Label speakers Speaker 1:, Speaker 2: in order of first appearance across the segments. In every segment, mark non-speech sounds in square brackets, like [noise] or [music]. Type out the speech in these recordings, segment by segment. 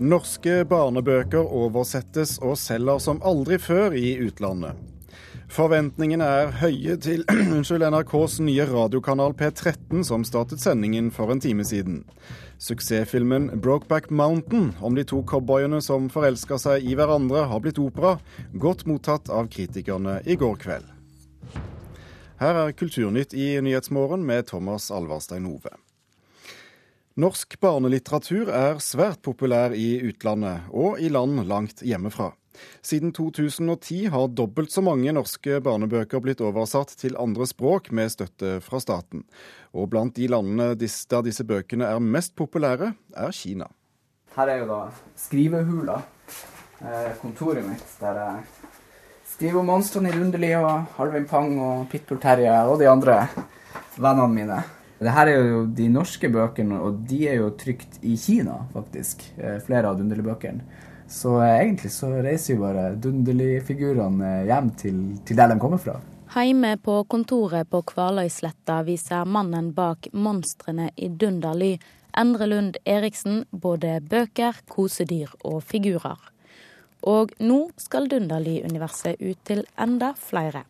Speaker 1: Norske barnebøker oversettes og selger som aldri før i utlandet. Forventningene er høye til [clears throat] NRKs nye radiokanal P13, som startet sendingen for en time siden. Suksessfilmen 'Brokeback Mountain' om de to cowboyene som forelsker seg i hverandre, har blitt opera, godt mottatt av kritikerne i går kveld. Her er Kulturnytt i Nyhetsmorgen med Thomas Alvarstein Ove. Norsk barnelitteratur er svært populær i utlandet og i land langt hjemmefra. Siden 2010 har dobbelt så mange norske barnebøker blitt oversatt til andre språk med støtte fra staten. Og blant de landene der disse bøkene er mest populære, er Kina.
Speaker 2: Her er jo da skrivehula, eh, kontoret mitt, der jeg skriver om monstrene i Rundeli og Halvin Pang og Pitbull Terje og de andre vennene mine. Det her er jo de norske bøkene, og de er jo trygt i Kina, faktisk. Eh, flere av Dunderli-bøkene. Så eh, egentlig så reiser jo bare Dunderli-figurene eh, hjem til, til, der de kommer fra.
Speaker 3: Heime på kontoret på Kvaløysletta viser mannen bak monstrene i Dunderli, Endre Lund Eriksen, både bøker, kosedyr og figurer. Og nå skal Dunderli-universet ut til enda flere.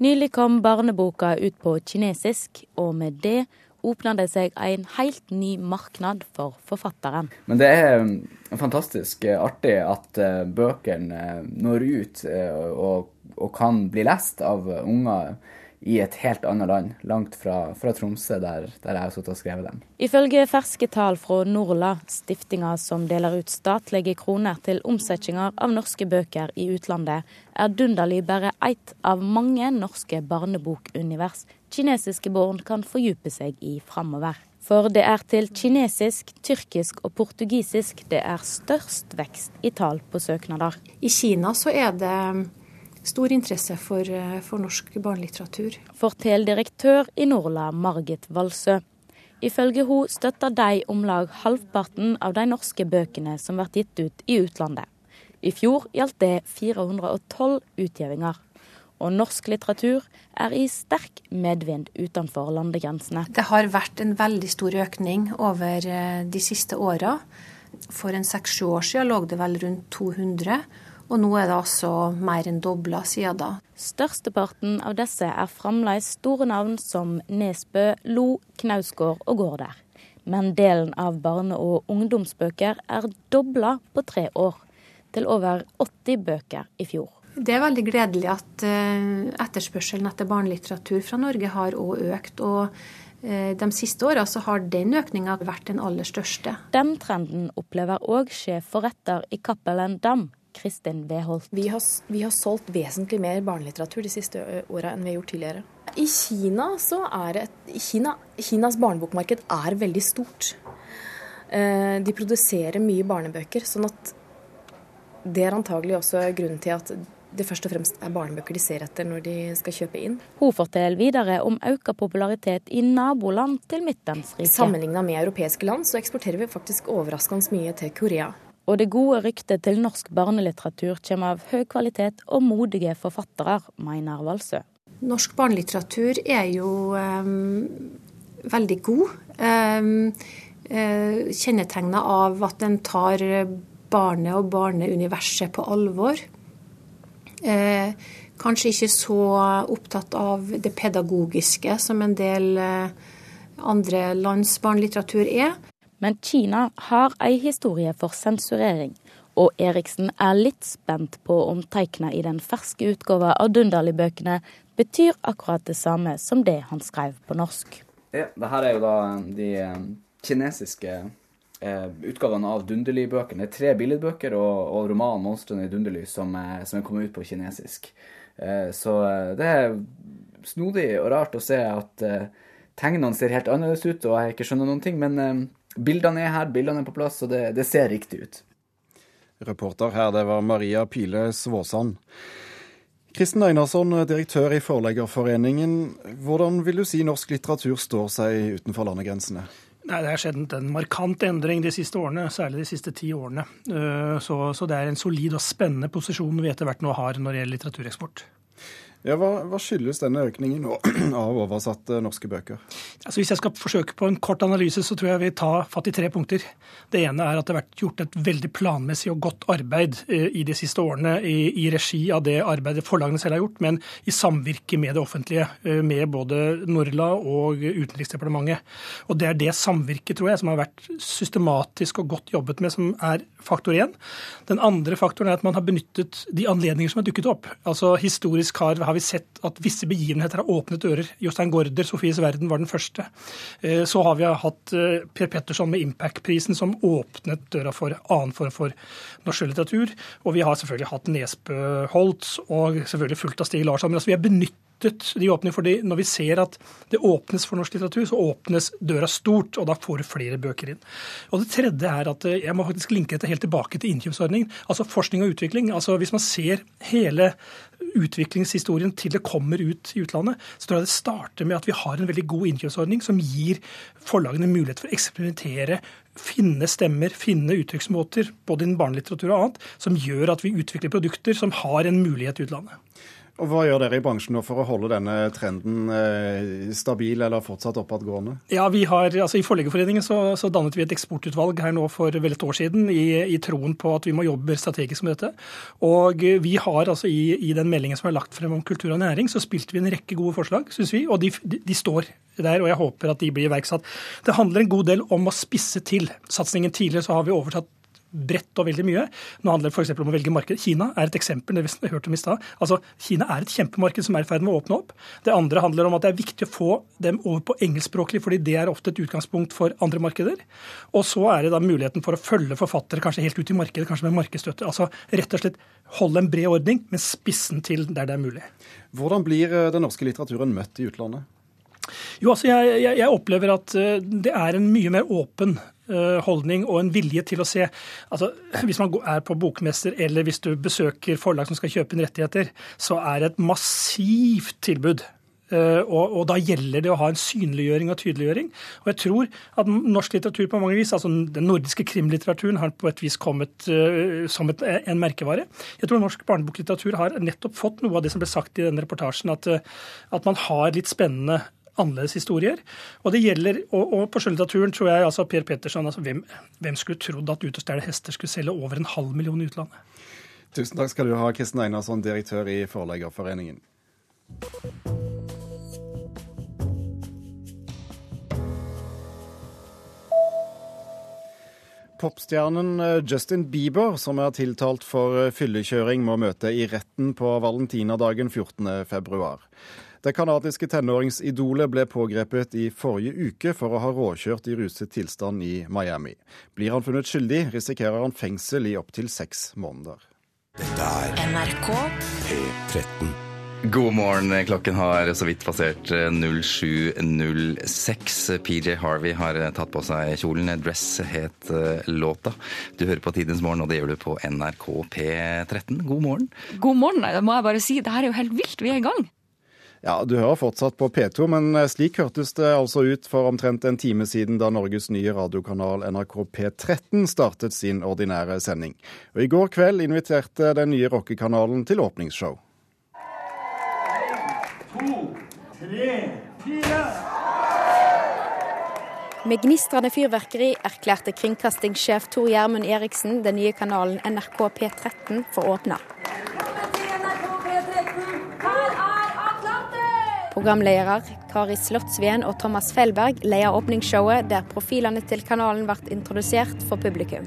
Speaker 3: Nylig kom barneboka ut på kinesisk, og med det åpna det seg en helt ny marknad for forfatteren.
Speaker 2: Men det er um, fantastisk eh, artig at eh, bøkene eh, når ut og, og kan bli lest av unger i et helt annet land, langt fra, fra Tromsø, der, der, jeg har sittet og skrevet dem.
Speaker 3: Ifølge ferske tall fra Norla, stiftinga som deler ut statlige kroner til omsetninger av norske bøker i utlandet, er Dunderli bare ett av mange norske barnebokunivers kinesiske barn kan fordype seg i framover. For det er til kinesisk, tyrkisk og portugisisk det er størst vekst i tall på søknader.
Speaker 4: I Kina så er det stor interesse for, eh, for norsk barnelitteratur.
Speaker 3: Forteller direktør i Norla, Margit Valsø. Ifølge hun støtter de om lag halvparten av de norske bøkene som blir gitt ut i utlandet. I fjor gjaldt det 412 utgivinger. Og norsk litteratur er i sterk medvind utenfor landegrensene.
Speaker 4: Det har vært en veldig stor økning over eh, de siste åra. For en seks-sju år siden lå det vel rundt 200. Og nå er det altså mer enn dobla siden da.
Speaker 3: Størsteparten av disse er fremdeles store navn som Nesbø, Lo, Knausgård og Gårder. Men delen av barne- og ungdomsbøker er dobla på tre år, til over 80 bøker i fjor.
Speaker 4: Det er veldig gledelig at eh, etterspørselen etter barnelitteratur fra Norge har òg økt. og eh, de siste åra har den økninga vært den aller største.
Speaker 3: Den trenden opplever òg sjef for retter i Cappelen Dam, Kristin Weholt.
Speaker 5: Vi har, vi har solgt vesentlig mer barnelitteratur de siste åra enn vi har gjort tidligere. I Kina så er det Kina, Kinas barnebokmarked er veldig stort. Eh, de produserer mye barnebøker, sånn at det er antagelig også grunnen til at det først og fremst er barnebøker de ser etter når de skal kjøpe inn.
Speaker 3: Hun forteller videre om økt popularitet i naboland til Midtens rike.
Speaker 5: Sammenligna med europeiske land så eksporterer vi faktisk overraskende mye til Korea
Speaker 3: og det gode ryktet til norsk barnelitteratur kommer av høy kvalitet og modige forfattere, mener Valsø.
Speaker 4: Norsk barnelitteratur er jo um, veldig god. Um, uh, Kjennetegna av at den tar barnet og barneuniverset på alvor. Uh, kanskje ikke så opptatt av det pedagogiske som en del uh, andre lands barnelitteratur er.
Speaker 3: Men Kina har ei historie for sensurering, og Eriksen er litt spent på om teikna i den ferske utgåva av Dunderli-bøkene betyr akkurat det samme som det han skrev på norsk.
Speaker 2: Ja, det her er jo da de eh, kinesiske eh, utgavene av Dunderli-bøkene. Det er tre billedbøker og, og romanen 'Monstrene i Dunderly' som, er, som er kommet ut på kinesisk. Eh, så eh, det er snodig og rart å se at eh, tegnene ser helt annerledes ut, og jeg ikke skjønner noen ting. men eh, Bildene er her, bildene er på plass, og det, det ser riktig ut.
Speaker 1: Reporter her, det var Maria Pile Svåsand. Kristen Einarsson, direktør i Forleggerforeningen. Hvordan vil du si norsk litteratur står seg utenfor landegrensene?
Speaker 6: Nei, Det har skjedd en markant endring de siste årene, særlig de siste ti årene. Eh, så, så det er en solid og spennende posisjon vi etter hvert nå har når det gjelder litteratureksport.
Speaker 1: Ja, hva, hva, skyldes denne økningen [clears throat] av oversatte norske bøker?
Speaker 6: Altså, hvis jeg skal forsøke på en kort analyse, så tror jeg vi tar fatt i tre punkter. Det ene er at det har vært gjort et veldig planmessig og godt arbeid eh, i de siste årene i, i regi av det arbeidet forlagene selv har gjort, men i samvirke med det offentlige, eh, med både Norla og Utenriksdepartementet. Og Det er det samvirket, tror jeg, som har vært systematisk og godt jobbet med, som er faktor én. Den andre faktoren er at man har benyttet de anledninger som har dukket opp. Altså Historisk har har vi sett at visse begivenheter har åpnet dører. Jostein Gaarder, 'Sofies verden', var den første. Eh, så har vi hatt eh, Per Petterson med Impact-prisen, som åpnet døra for annen form for norsk litteratur. Og vi har selvfølgelig hatt Nesbø Holtz, og selvfølgelig fulgt av Stig Larsson. Men altså, vi har benyttet de åpner fordi når vi ser at det åpnes for norsk litteratur, så åpnes døra stort, og da får du flere bøker inn. Og Det tredje er at eh, jeg må faktisk linke dette helt tilbake til innkjøpsordningen. Altså forskning og utvikling. Altså Hvis man ser hele utviklingshistorien til det kommer ut i utlandet, så tror jeg det starter med at vi har en veldig god innkjøpsordning som gir forlagene mulighet for å eksperimentere, finne stemmer, finne uttrykksmåter, både innen barnelitteratur og annet, som gjør at vi utvikler produkter som har en mulighet i utlandet.
Speaker 1: Og Hva gjør dere i bransjen nå for å holde denne trenden eh, stabil eller fortsatt oppadgående?
Speaker 6: Ja, vi har, altså I Forleggerforeningen så, så, dannet vi et eksportutvalg her nå for vel et år siden i, i, troen på at vi må jobbe strategisk med dette. Og vi har altså i, i, den meldingen som er lagt frem om kultur og næring, så spilte vi en rekke gode forslag, syns vi. Og de, de, de, står der, og jeg håper at de blir iverksatt. Det handler en god del om å spisse til. Satsingen tidligere så har vi overtatt bredt og veldig mye. Nå handler det f.eks. om å velge marked. Kina er et eksempel. det vi hørte om i sted. Altså, Kina er et kjempemarked som er i ferd med å åpne opp. Det andre handler om at det er viktig å få dem over på engelskspråklig, fordi det er ofte et utgangspunkt for andre markeder. Og så er det da muligheten for å følge forfattere kanskje helt ut i markedet, kanskje med markedsstøtte. Altså rett og slett holde en bred ordning, men spissen til der det er mulig.
Speaker 1: Hvordan blir eh, den norske litteraturen møtt i utlandet?
Speaker 6: Jo, altså jeg, jeg, jeg, opplever at eh, det er en mye mer åpen eh, holdning og en vilje til å se altså Hvis man er på bokmester eller hvis du besøker forlag som skal kjøpe inn rettigheter, så er det et massivt tilbud. Eh, og, og, da gjelder det å ha en synliggjøring og tydeliggjøring. Og jeg tror at norsk litteratur på mange vis, altså den nordiske krimlitteraturen, har på et vis kommet uh, som et, en merkevare. Jeg tror norsk barneboklitteratur har nettopp fått noe av det som ble sagt i denne reportasjen, at, at man har litt spennende annerledes historier. Og det gjelder, og, og på skjønnlitteraturen tror jeg altså Per Petterson altså hvem, hvem skulle trodd at Ut og stjele hester skulle selge over en halv million i utlandet?
Speaker 1: Tusen takk skal du ha, Kristen Einarsson, direktør i Forleggerforeningen. Popstjernen eh, Justin Bieber, som er tiltalt for eh, fyllekjøring, må møte i retten på valentinadagen 14.2. Det canadiske tenåringsidolet ble pågrepet i forrige uke for å ha råkjørt i ruset tilstand i Miami. Blir han funnet skyldig, risikerer han fengsel i opptil seks måneder.
Speaker 7: Dette er NRK P13.
Speaker 8: God morgen. Klokken har så vidt passert 07.06. PJ Harvey har tatt på seg kjolen. 'Dress' het eh, låta. Du hører på Tidens morgen, og det gjør du på NRK P13. God morgen.
Speaker 9: God morgen. Det må jeg bare si. Det her er jo helt vilt. Vi er i gang.
Speaker 1: Ja, Du hører fortsatt på P2, men eh, slik hørtes det altså ut for omtrent en time siden da Norges nye radiokanal NRK P13 startet sin ordinære sending. Og I går kveld inviterte den nye rockekanalen til åpningsshow. To, tre,
Speaker 3: fire. Med gnistrende fyrverkeri erklærte kringkastingssjef Tor Gjermund Eriksen den nye kanalen NRK P13 for åpna. Programledere Kari Slottsveen og Thomas Fellberg leder åpningsshowet, der profilene til kanalen ble introdusert for publikum.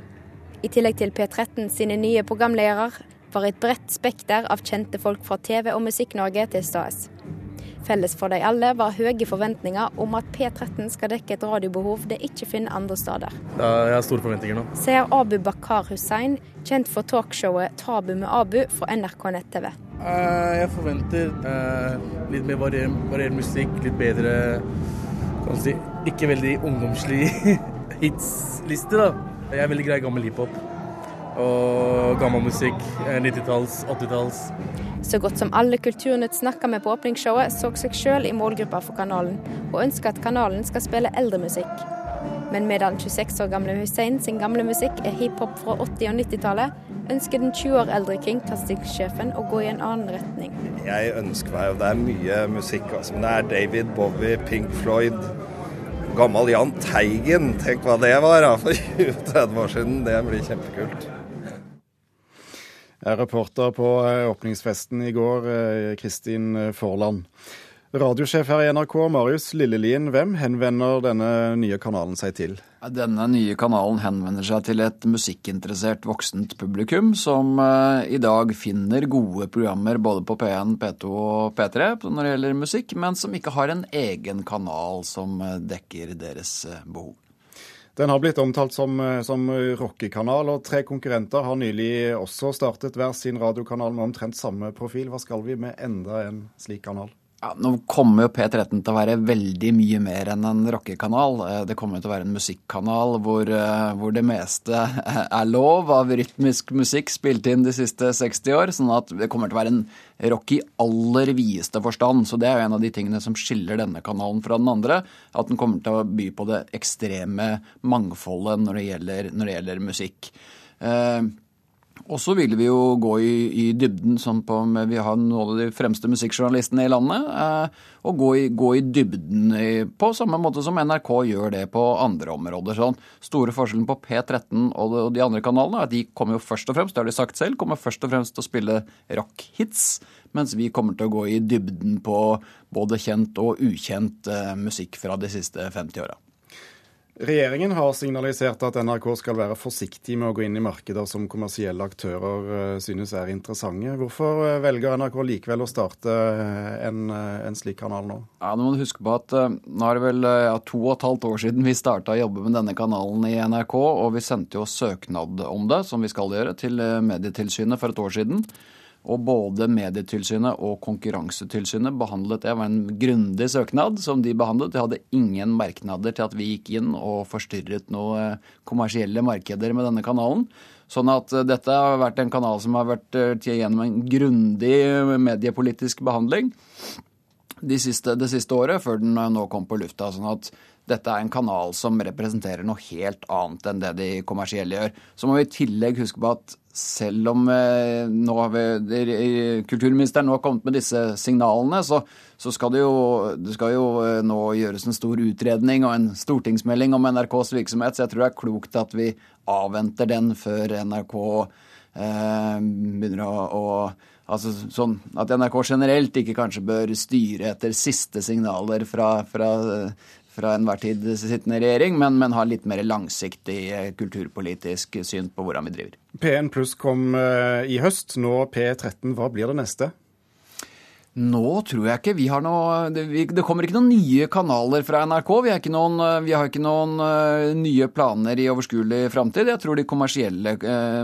Speaker 3: I tillegg til P13 sine nye programledere var et bredt spekter av kjente folk fra TV og Musikk-Norge til stede. Felles for de alle var høye forventninger om at P13 skal dekke et radiobehov det ikke finner andre steder.
Speaker 10: Jeg har store forventninger nå.
Speaker 3: Sier Abu Bakar Hussein, kjent for talkshowet Tabu med Abu fra NRK nett-TV.
Speaker 10: Eh, jeg forventer eh, litt mer variert musikk, litt bedre kan si, Ikke veldig ungdomslig [laughs] hitsliste, da. Jeg er veldig grei gammel hiphop og gammel musikk. 90-talls, eh, 80-talls.
Speaker 3: Så godt som alle Kulturnytt snakka med på åpningsshowet, så seg sjøl i målgruppa for kanalen, og ønsker at kanalen skal spille eldre musikk. Men medan 26 år gamle Hussein sin gamle musikk er hiphop fra 80- og 90-tallet,
Speaker 11: ønsker den 20 år eldre kringkastingssjefen å gå i en annen retning.
Speaker 12: Jeg ønsker meg, og det er mye musikk, altså, men det er David Bowie, Pink Floyd, gammel Jahn Teigen. Tenk hva det var da, for [laughs] 20-30 år siden. Det blir kjempekult.
Speaker 1: Er reporter på eh, åpningsfesten i går, eh, Kristin Forland. Radiosjef her i NRK, Marius Lillelien. Hvem henvender denne nye kanalen seg til?
Speaker 13: Denne nye kanalen henvender seg til et musikkinteressert voksent publikum som i dag finner gode programmer både på P1, P2 og P3 når det gjelder musikk, men som ikke har en egen kanal som dekker deres behov.
Speaker 1: Den har blitt omtalt som, som rockekanal, og tre konkurrenter har nylig også startet hver sin radiokanal med omtrent samme profil. Hva skal vi med enda en slik kanal?
Speaker 13: Ja, nå kommer jo P13 til å være veldig mye mer enn en rockekanal. Eh, det kommer til å være en musikkanal hvor, eh, hvor, det meste [laughs] er lov av rytmisk musikk spilt inn de siste 60 år. Sånn at det kommer til å være en rock i aller videste forstand. Så det er jo en av de tingene som skiller denne kanalen fra den andre. At den kommer til å by på det ekstreme mangfoldet når det gjelder, når det gjelder musikk. Eh, og så vil vi jo gå i, i dybden, sånn på, vi har noen av de fremste musikkjournalistene i landet, eh, og gå i, gå i dybden i, på samme måte som NRK gjør det på andre områder. Sånn. Store forskjellen på P13 og og de andre kanalene er at de kommer jo først og fremst, det har de sagt selv, kommer først og fremst til å spille rock-hits, mens vi kommer til å gå i dybden på både kjent og ukjent eh, musikk fra de siste 50 åra.
Speaker 1: Regjeringen har signalisert at NRK skal være forsiktig med å gå inn i markeder som kommersielle aktører eh, synes er interessante. Hvorfor eh, velger NRK likevel å starte eh, en, en slik kanal nå?
Speaker 13: Ja, Nå må du huske på at nå er det vel ja, to og et halvt år siden vi starta å jobbe med denne kanalen i NRK, og vi sendte jo søknad om det, som vi skal gjøre, til Medietilsynet for et år siden. Og både Medietilsynet og Konkurransetilsynet behandlet Det var en grundig søknad som de behandlet. De hadde ingen merknader til at vi gikk inn og forstyrret noen eh, kommersielle markeder med denne kanalen. Sånn at eh, dette har vært en kanal som har vært eh, gjennom en grundig mediepolitisk behandling de siste, det siste året, før den nå kom på lufta. sånn at dette er en kanal som representerer noe helt annet enn det de kommersielle gjør. Så må vi i tillegg huske på at selv om eh, nå har vi, kulturministeren nå har kommet med disse signalene, så, så skal det, jo, det skal jo eh, nå gjøres en stor utredning og en stortingsmelding om NRKs virksomhet, så jeg tror det er klokt at vi avventer den før NRK eh, begynner å, å Altså sånn at NRK generelt ikke kanskje bør styre etter siste signaler fra, fra fra enhver tid sittende regjering, men, men har litt mer langsiktig eh, kulturpolitisk syn på hvordan vi driver.
Speaker 1: P1 pluss kom eh, i høst, nå P13. Hva blir det neste?
Speaker 13: Nå tror jeg ikke vi har noe Det, kommer ikke noen nye kanaler fra NRK. Vi, ikke noen, har ikke noen nye planer i overskuelig framtid. Jeg tror de kommersielle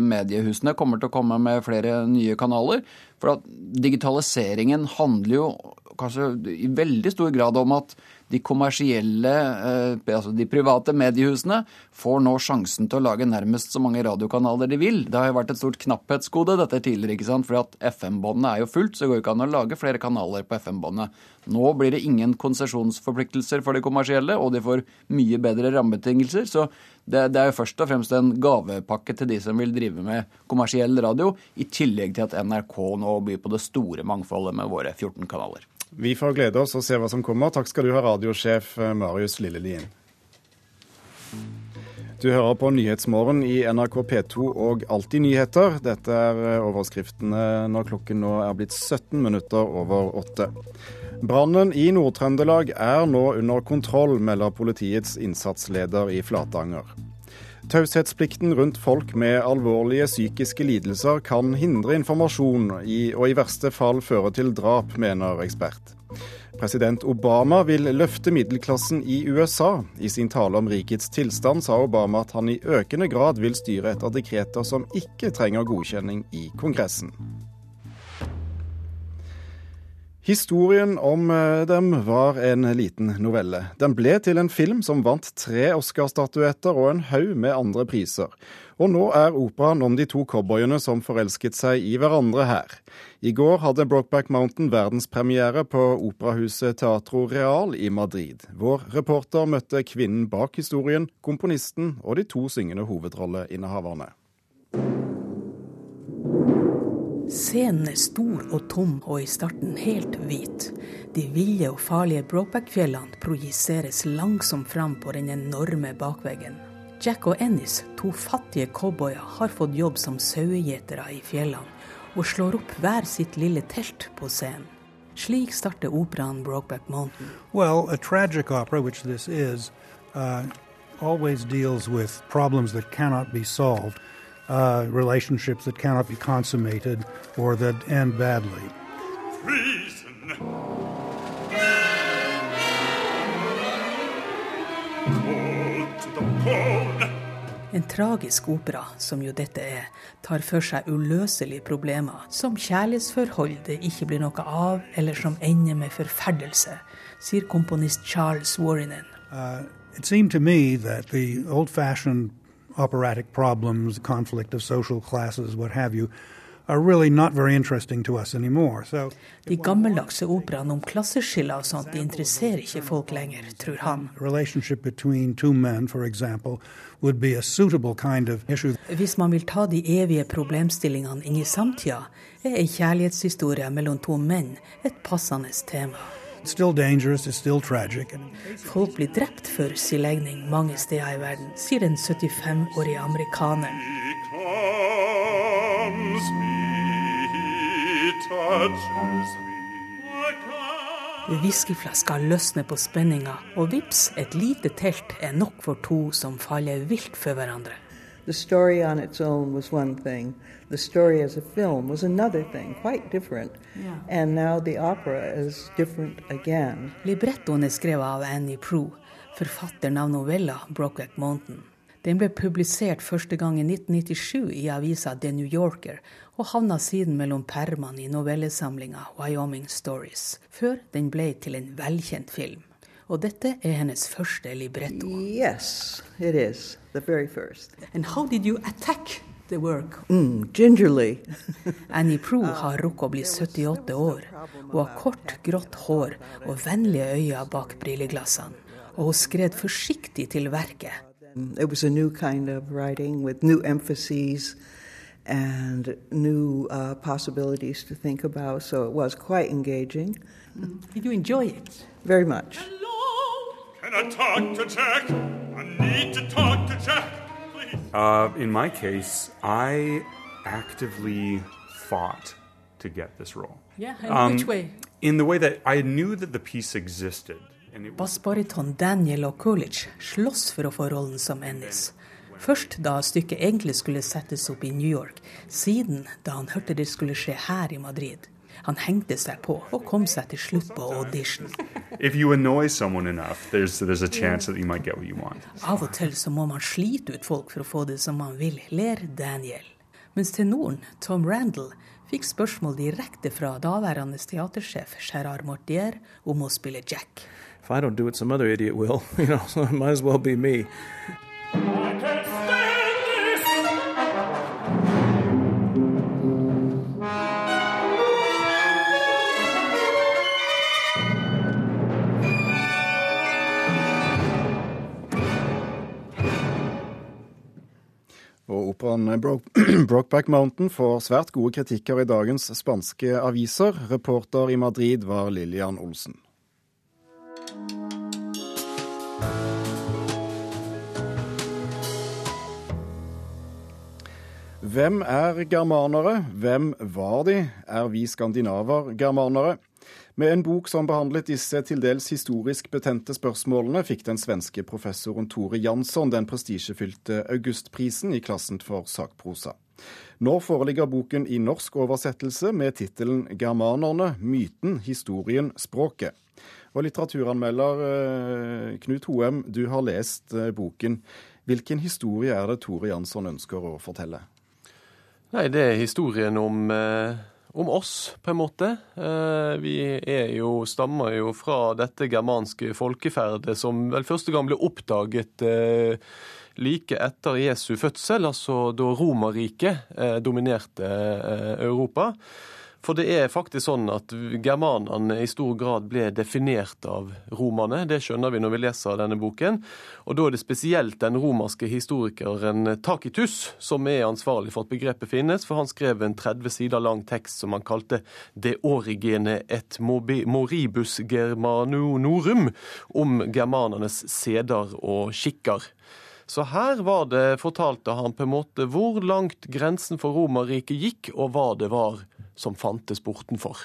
Speaker 13: mediehusene kommer til å komme med flere nye kanaler. For at digitaliseringen handler jo kanskje i veldig stor grad om at de kommersielle, eh, altså de private mediehusene, får nå sjansen til å lage nærmest så mange radiokanaler de vil. Det har jo vært et stort knapphetsgode dette tidligere, ikke sant? fordi at FM-båndet er jo fullt, så det går jo ikke an å lage flere kanaler på FM-båndet. Nå blir det ingen konsesjonsforpliktelser for de kommersielle, og de får mye bedre rammebetingelser. Så det, det er jo først og fremst en gavepakke til de som vil drive med kommersiell radio, i tillegg til at NRK nå byr på det store mangfoldet med våre 14 kanaler.
Speaker 1: Vi får glede oss og se hva som kommer. Takk skal du ha, radiosjef eh, Marius Lillelien. Du hører på Nyhetsmorgen i NRK P2 og Alltid nyheter. Dette er eh, overskriftene når klokken nå er blitt 17 minutter over åtte. Brannen i Nord-Trøndelag er nå under kontroll, melder politiets innsatsleder i Flatanger. Taushetsplikten rundt folk med alvorlige psykiske lidelser kan hindre informasjon i, og i verste fall føre til drap, mener ekspert. President Obama vil løfte middelklassen i USA. I sin tale om rikets tilstand sa Obama at han i økende grad vil styre etter dekreter som ikke trenger godkjenning i Kongressen. Historien om eh, dem var en liten novelle. Den ble til en film som vant tre Oscar-statuetter og en haug med andre priser. Og nå er operaen om de to cowboyene som forelsket seg i hverandre her. I går hadde Brokeback Mountain verdenspremiere på operahuset Teatro Real i Madrid. Vår reporter møtte kvinnen bak historien, komponisten og de to syngende hovedrolleinnehaverne.
Speaker 14: Scenen er stor og tom, og i starten helt hvit. De ville og farlige Brokeback-fjellene projiseres langsomt fram på den enorme bakveggen. Jack og Ennis, to fattige cowboyer, har fått jobb som sauegjetere i fjellene, og slår opp hver sitt lille telt på scenen. Slik starter operaen Brokeback Mountain.
Speaker 15: Well, a opera, which this is, uh, always deals with problems that cannot be solved, uh, relationships that cannot be consummated, or that end badly.
Speaker 14: En tragisk opera, som jo dette er, tar for seg uløselige problemer, som kjærlighetsforhold det ikke blir noe av, eller som ender med forferdelse, sier komponist Charles Warrinen.
Speaker 15: Uh, it seemed to me that the old fashioned operatic problems, conflict of social classes, what have you, are really not very interesting to us anymore. So,
Speaker 14: De gammeldagse operaene om klasseskiller og sånt, de interesserer ikke folk lenger, tror han.
Speaker 15: relationship between two men, for example, would be a suitable kind of issue.
Speaker 14: Hvis man vil ta de evige problemstillingene inn i samtida, er ei kjærlighetshistorie mellom to menn et passende tema.
Speaker 15: It's still dangerous, it's still tragic.
Speaker 14: Folk blir drept for sin legning mange steder i verden, sier den 75-årige amerikaneren. Whiskyflaska løsner på spenninga, og vips, et lite telt er nok for to som faller vilt for hverandre.
Speaker 16: The story on its own was one thing. The story as a film was another thing, quite different.
Speaker 14: Yeah.
Speaker 16: And now the opera is different again.
Speaker 14: Librettoen er skrevet av Annie Proe, forfatteren av novella 'Brokeback Mountain'. Den ble publisert første gang i 1997 i avisa The New Yorker, og havna siden mellom permene i novellesamlinga Wyoming Stories, før den ble til en velkjent film. Og dette er hennes første libretto.
Speaker 16: Yes, it is. The very first.
Speaker 14: And how did you attack the work?
Speaker 16: Mm, gingerly. [laughs]
Speaker 14: Annie Proe har rukket å bli 78 år. Hun har kort, grått hår og vennlige øyne bak brilleglassene. Og hun skred forsiktig til verket.
Speaker 16: It was a new kind of writing with new emphases and new uh, possibilities to think about, so it was quite engaging.
Speaker 14: Did you enjoy it?
Speaker 16: Very much.
Speaker 17: Can I talk to Jack? I need to talk to Jack.
Speaker 18: Uh, in my case, I actively fought to get this role.
Speaker 14: Yeah, in which way?
Speaker 18: In the way that I knew that the piece existed. And
Speaker 14: Bassbariton Daniel Okulic slåss for å få rollen som Ennis. Først da stykket egentlig skulle settes opp i New York, siden da han hørte det skulle skje her i Madrid. Han hengte seg på og kom seg til slutt på audition.
Speaker 18: if you annoy someone enough, there's there's a chance that you might get what you want.
Speaker 14: Av og til så må man slite ut folk for å få det som man vil, ler Daniel. Mens tenoren Tom Randall fikk spørsmål direkte fra daværende teatersjef Gerard Mortier om å spille Jack.
Speaker 19: If I don't do it, some other idiot will. [laughs] You know, so it might as well be me.
Speaker 1: Og operaen [clears throat] Brokeback Mountain får svært gode kritikker i dagens spanske aviser. Reporter i Madrid var Lillian Olsen. Hvem er germanere? Hvem var de? Er vi skandinaver germanere? Med en bok som behandlet disse til dels historisk betente spørsmålene, fikk den svenske professoren Tore Jansson den prestisjefylte Augustprisen i klassen for sakprosa. Nå foreligger boken i norsk oversettelse med tittelen 'Germanerne myten, historien, språket'. Og litteraturanmelder eh, Knut Hoem, du har lest eh, boken. Hvilken historie er det Tore Jansson ønsker å fortelle?
Speaker 20: Nei, det er historien om, eh, om oss, på en måte. Eh, vi er jo, stammer jo fra dette germanske folkeferdet som vel første gang ble oppdaget eh, like etter Jesu fødsel, altså da Romerriket eh, dominerte Europa. For det er faktisk sånn at germanerne i stor grad ble definert av romerne. Det skjønner vi når vi leser denne boken. Og da er det spesielt den romerske historikeren Takitus som er ansvarlig for at begrepet finnes, for han skrev en 30 sider lang tekst som han kalte De origene et moribus germanonorum, om germanernes seder og skikker. Så her var det, fortalte han på en måte hvor langt grensen for Romerriket gikk, og hva det var som fantes bortenfor.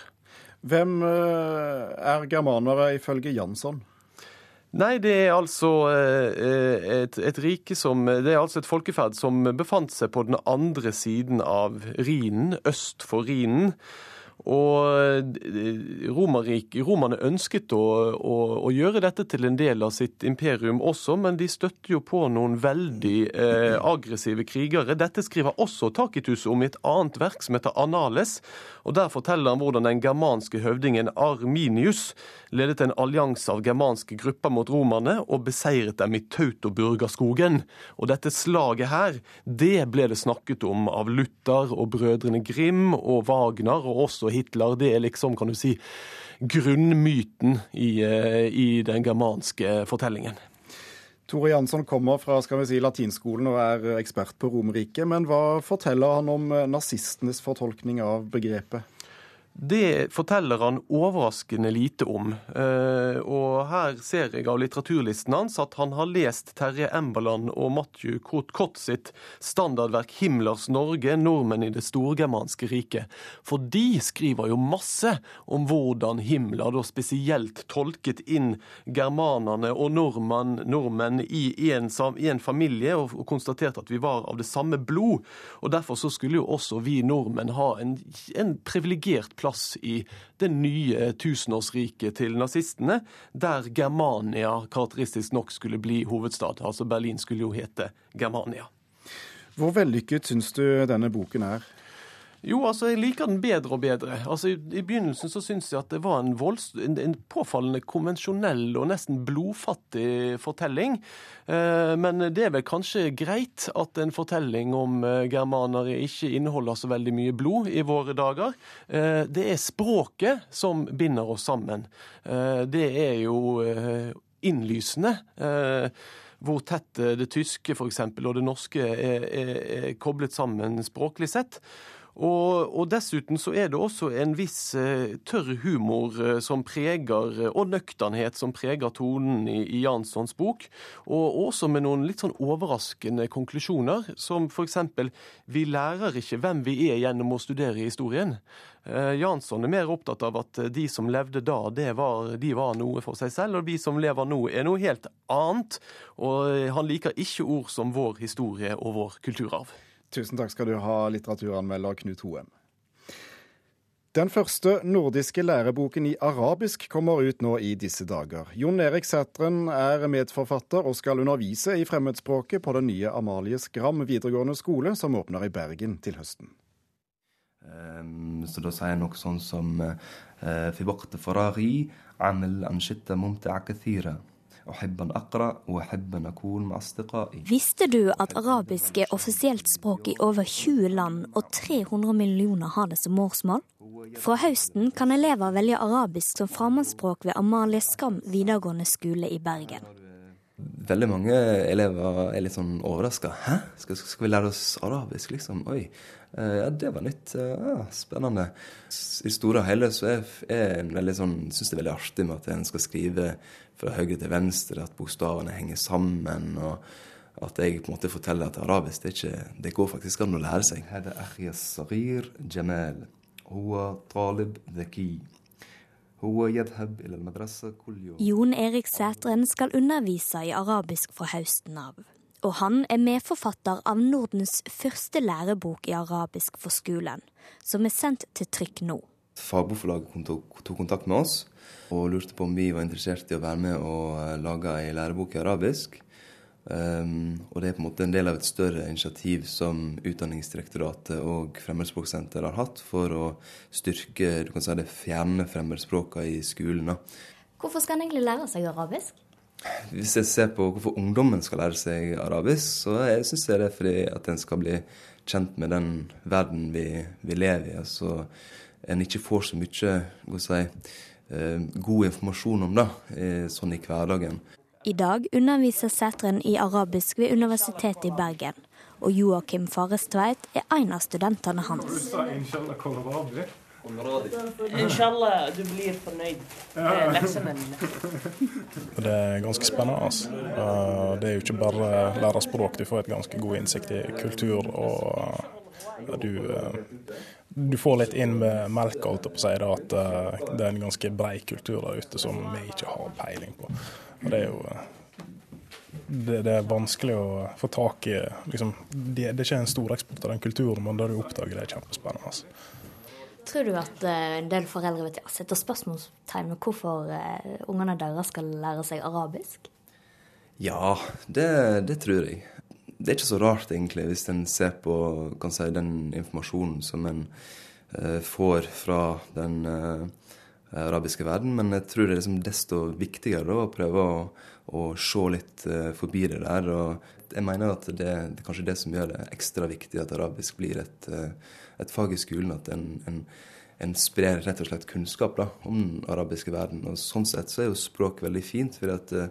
Speaker 1: Hvem eh, er germanere ifølge Jansson?
Speaker 20: Nei, det er altså eh, et, et, rike som Det er altså et folkeferd som befant seg på den andre siden av Rhinen, øst for Rhinen. Og Romerik, Romerne ønsket å, å, å, gjøre dette til en del av sitt imperium også, men de støtter jo på noen veldig eh, aggressive krigere. Dette skriver også Takitus om i et annet verk som heter Anales. og Der forteller han hvordan den germanske høvdingen Arminius ledet en allianse av germanske grupper mot romerne og beseiret dem i Tautoburgaskogen. Og dette slaget her, det ble det snakket om av Luther og brødrene Grim og Wagner, og også Hitler. Det er liksom, kan du si, grunnmyten i, eh, i den germanske fortellingen.
Speaker 1: Tore Jansson kommer fra skal vi si, latinskolen og er ekspert på Romerriket. Men hva forteller han om nazistenes fortolkning av begrepet?
Speaker 20: Det forteller han overraskende lite om. Eh, og her ser jeg av litteraturlisten hans at han har lest Terje Emberland og Matthew Kott sitt standardverk 'Himmlers Norge nordmenn i det storgermanske riket'. For de skriver jo masse om hvordan Himmler da spesielt tolket inn germanerne og nordmenn, nordmenn i en familie, og, og konstaterte at vi var av det samme blod. Og derfor så skulle jo også vi nordmenn ha en, en privilegert plass plass i det nye tusenårsriket til nazistene, der Germania karakteristisk nok skulle bli hovedstad. Altså Berlin skulle jo hete Germania.
Speaker 1: Hvor vellykket syns du denne boken er?
Speaker 20: Jo, altså jeg liker den bedre og bedre. Altså I, i begynnelsen så syns jeg at det var en, volds, en, en påfallende konvensjonell og nesten blodfattig fortelling. Eh, men det er vel kanskje greit at en fortelling om eh, germanere ikke inneholder så veldig mye blod i våre dager. Eh, det er språket som binder oss sammen. Eh, det er jo eh, innlysende eh, hvor tett det tyske for eksempel, og det norske er, er, er koblet sammen språklig sett. Og, og, dessuten så er det også en viss eh, tørr humor eh, som preger, eh, og nøkternhet som preger tonen i, i Janssons bok. Og også med noen litt sånn overraskende konklusjoner, som f.eks.: Vi lærer ikke hvem vi er gjennom å studere historien. Jansson er mer opptatt av at de som levde da, var, de var noe for seg selv, og vi som lever nå, er noe helt annet. Og han liker ikke ord som vår historie og vår kulturarv.
Speaker 1: Tusen takk skal du ha, litteraturanmelder Knut Hoem. Den første nordiske læreboken i arabisk kommer ut nå i disse dager. Jon Erik Sætren er medforfatter og skal undervise i fremmedspråket på den nye Amalie Skram videregående skole, som åpner i Bergen til høsten.
Speaker 21: Um, så da sier jeg noe sånn som uh,
Speaker 22: Visste du at arabisk er offisielt språk i over 20 land, og 300 millioner har det som morsmål? Fra høsten kan elever velge arabisk som fremmedspråk ved Amalie Skam videregående skole i Bergen.
Speaker 21: Veldig mange elever er litt sånn overraska. Hæ, skal, skal, vi lære oss arabisk, liksom? Oi. Eh, ja, det var nytt. Ja, spennende. I store og hele så er jeg veldig sånn, syns det er veldig artig med at en skal skrive fra høyre til venstre, at bokstavene henger sammen. og at jeg på en måte forteller at arabisk det, ikke, det går faktisk an å lære seg.
Speaker 22: Jon Erik Sætren skal undervise i arabisk fra høsten av. Og han er medforfatter av Nordens første lærebok i arabisk for skolen, som er sendt til trykk nå.
Speaker 21: Fagbokforlaget tok kontakt med oss og lurte på om vi var interessert i å være med og eh, lage ei lærebok i arabisk. Um, og det er på en måte en del av et større initiativ som Utdanningsdirektoratet og Fremmedspråksenter har hatt for å styrke du kan si det fjerne fremmedspråka i skolen.
Speaker 22: Hvorfor skal en egentlig lære seg arabisk?
Speaker 21: Hvis jeg ser på hvorfor ungdommen skal lære seg arabisk, så syns jeg det er fordi at en skal bli kjent med den verden vi, vi lever i. altså en ikke får så mye si, god informasjon om det, sånn i hverdagen.
Speaker 22: I dag underviser Sætren i arabisk ved Universitetet i Bergen. Og Joakim Farestveit er en av studentene hans.
Speaker 23: Inshallah, du blir fornøyd leksene
Speaker 24: Det er ganske spennende. Altså. Det er jo ikke bare lære språk, du får et ganske god innsikt i kultur. og du, du får litt inn med melka holdt på å si, at det er en ganske brei kultur der ute som vi ikke har peiling på. Og det er jo det, det, er vanskelig å få tak i liksom, det, det, er ikke en stor eksport av den kulturen, men det du oppdager, det er kjempespennende. Altså.
Speaker 22: Tror du at uh, en del foreldre vet, setter spørsmålstegn ved hvorfor uh, ungene deres skal lære seg arabisk?
Speaker 21: Ja, det, det, tror jeg. Det er ikke så rart, egentlig, hvis en ser på si, den informasjonen som en uh, får fra den arabiske verden. Men jeg tror det er liksom desto viktigere da, å prøve å, å se litt forbi det der. Og jeg mener at det, det er kanskje det som gjør det ekstra viktig at arabisk blir et et fag i skolen at en, en, en sprer rett og slett kunnskap da, om den arabiske verden. Og Sånn sett så er jo språk veldig fint, for at uh,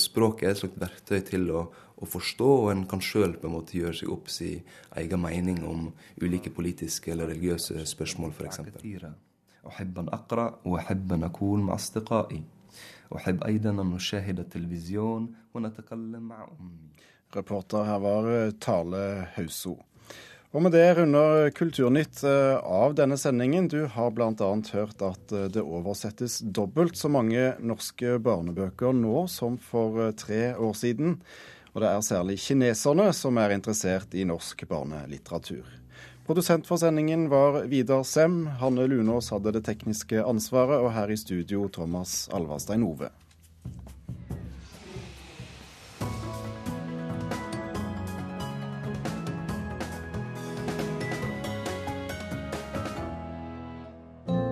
Speaker 21: språk er et slags verktøy til å, å forstå, og en kan sjøl gjøre seg opp sin egen mening om ulike politiske eller religiøse spørsmål, f.eks. أحب أن أقرأ وأحب أن أكون مع أصدقائي أحب أيضا أن نشاهد التلفزيون ونتكلم مع أمي
Speaker 1: Reporter her var Tale Hauso. Og med det runder Kulturnytt eh, av denne sendingen. Du har bl.a. hørt at eh, det oversettes dobbelt så mange norske barnebøker nå som for eh, tre år siden. Og det er særlig kineserne som er interessert i norsk barnelitteratur. Produsent for sendingen var Vidar Sem. Hanne Lunås hadde det tekniske ansvaret, og her i studio Thomas Alvarstein Ove.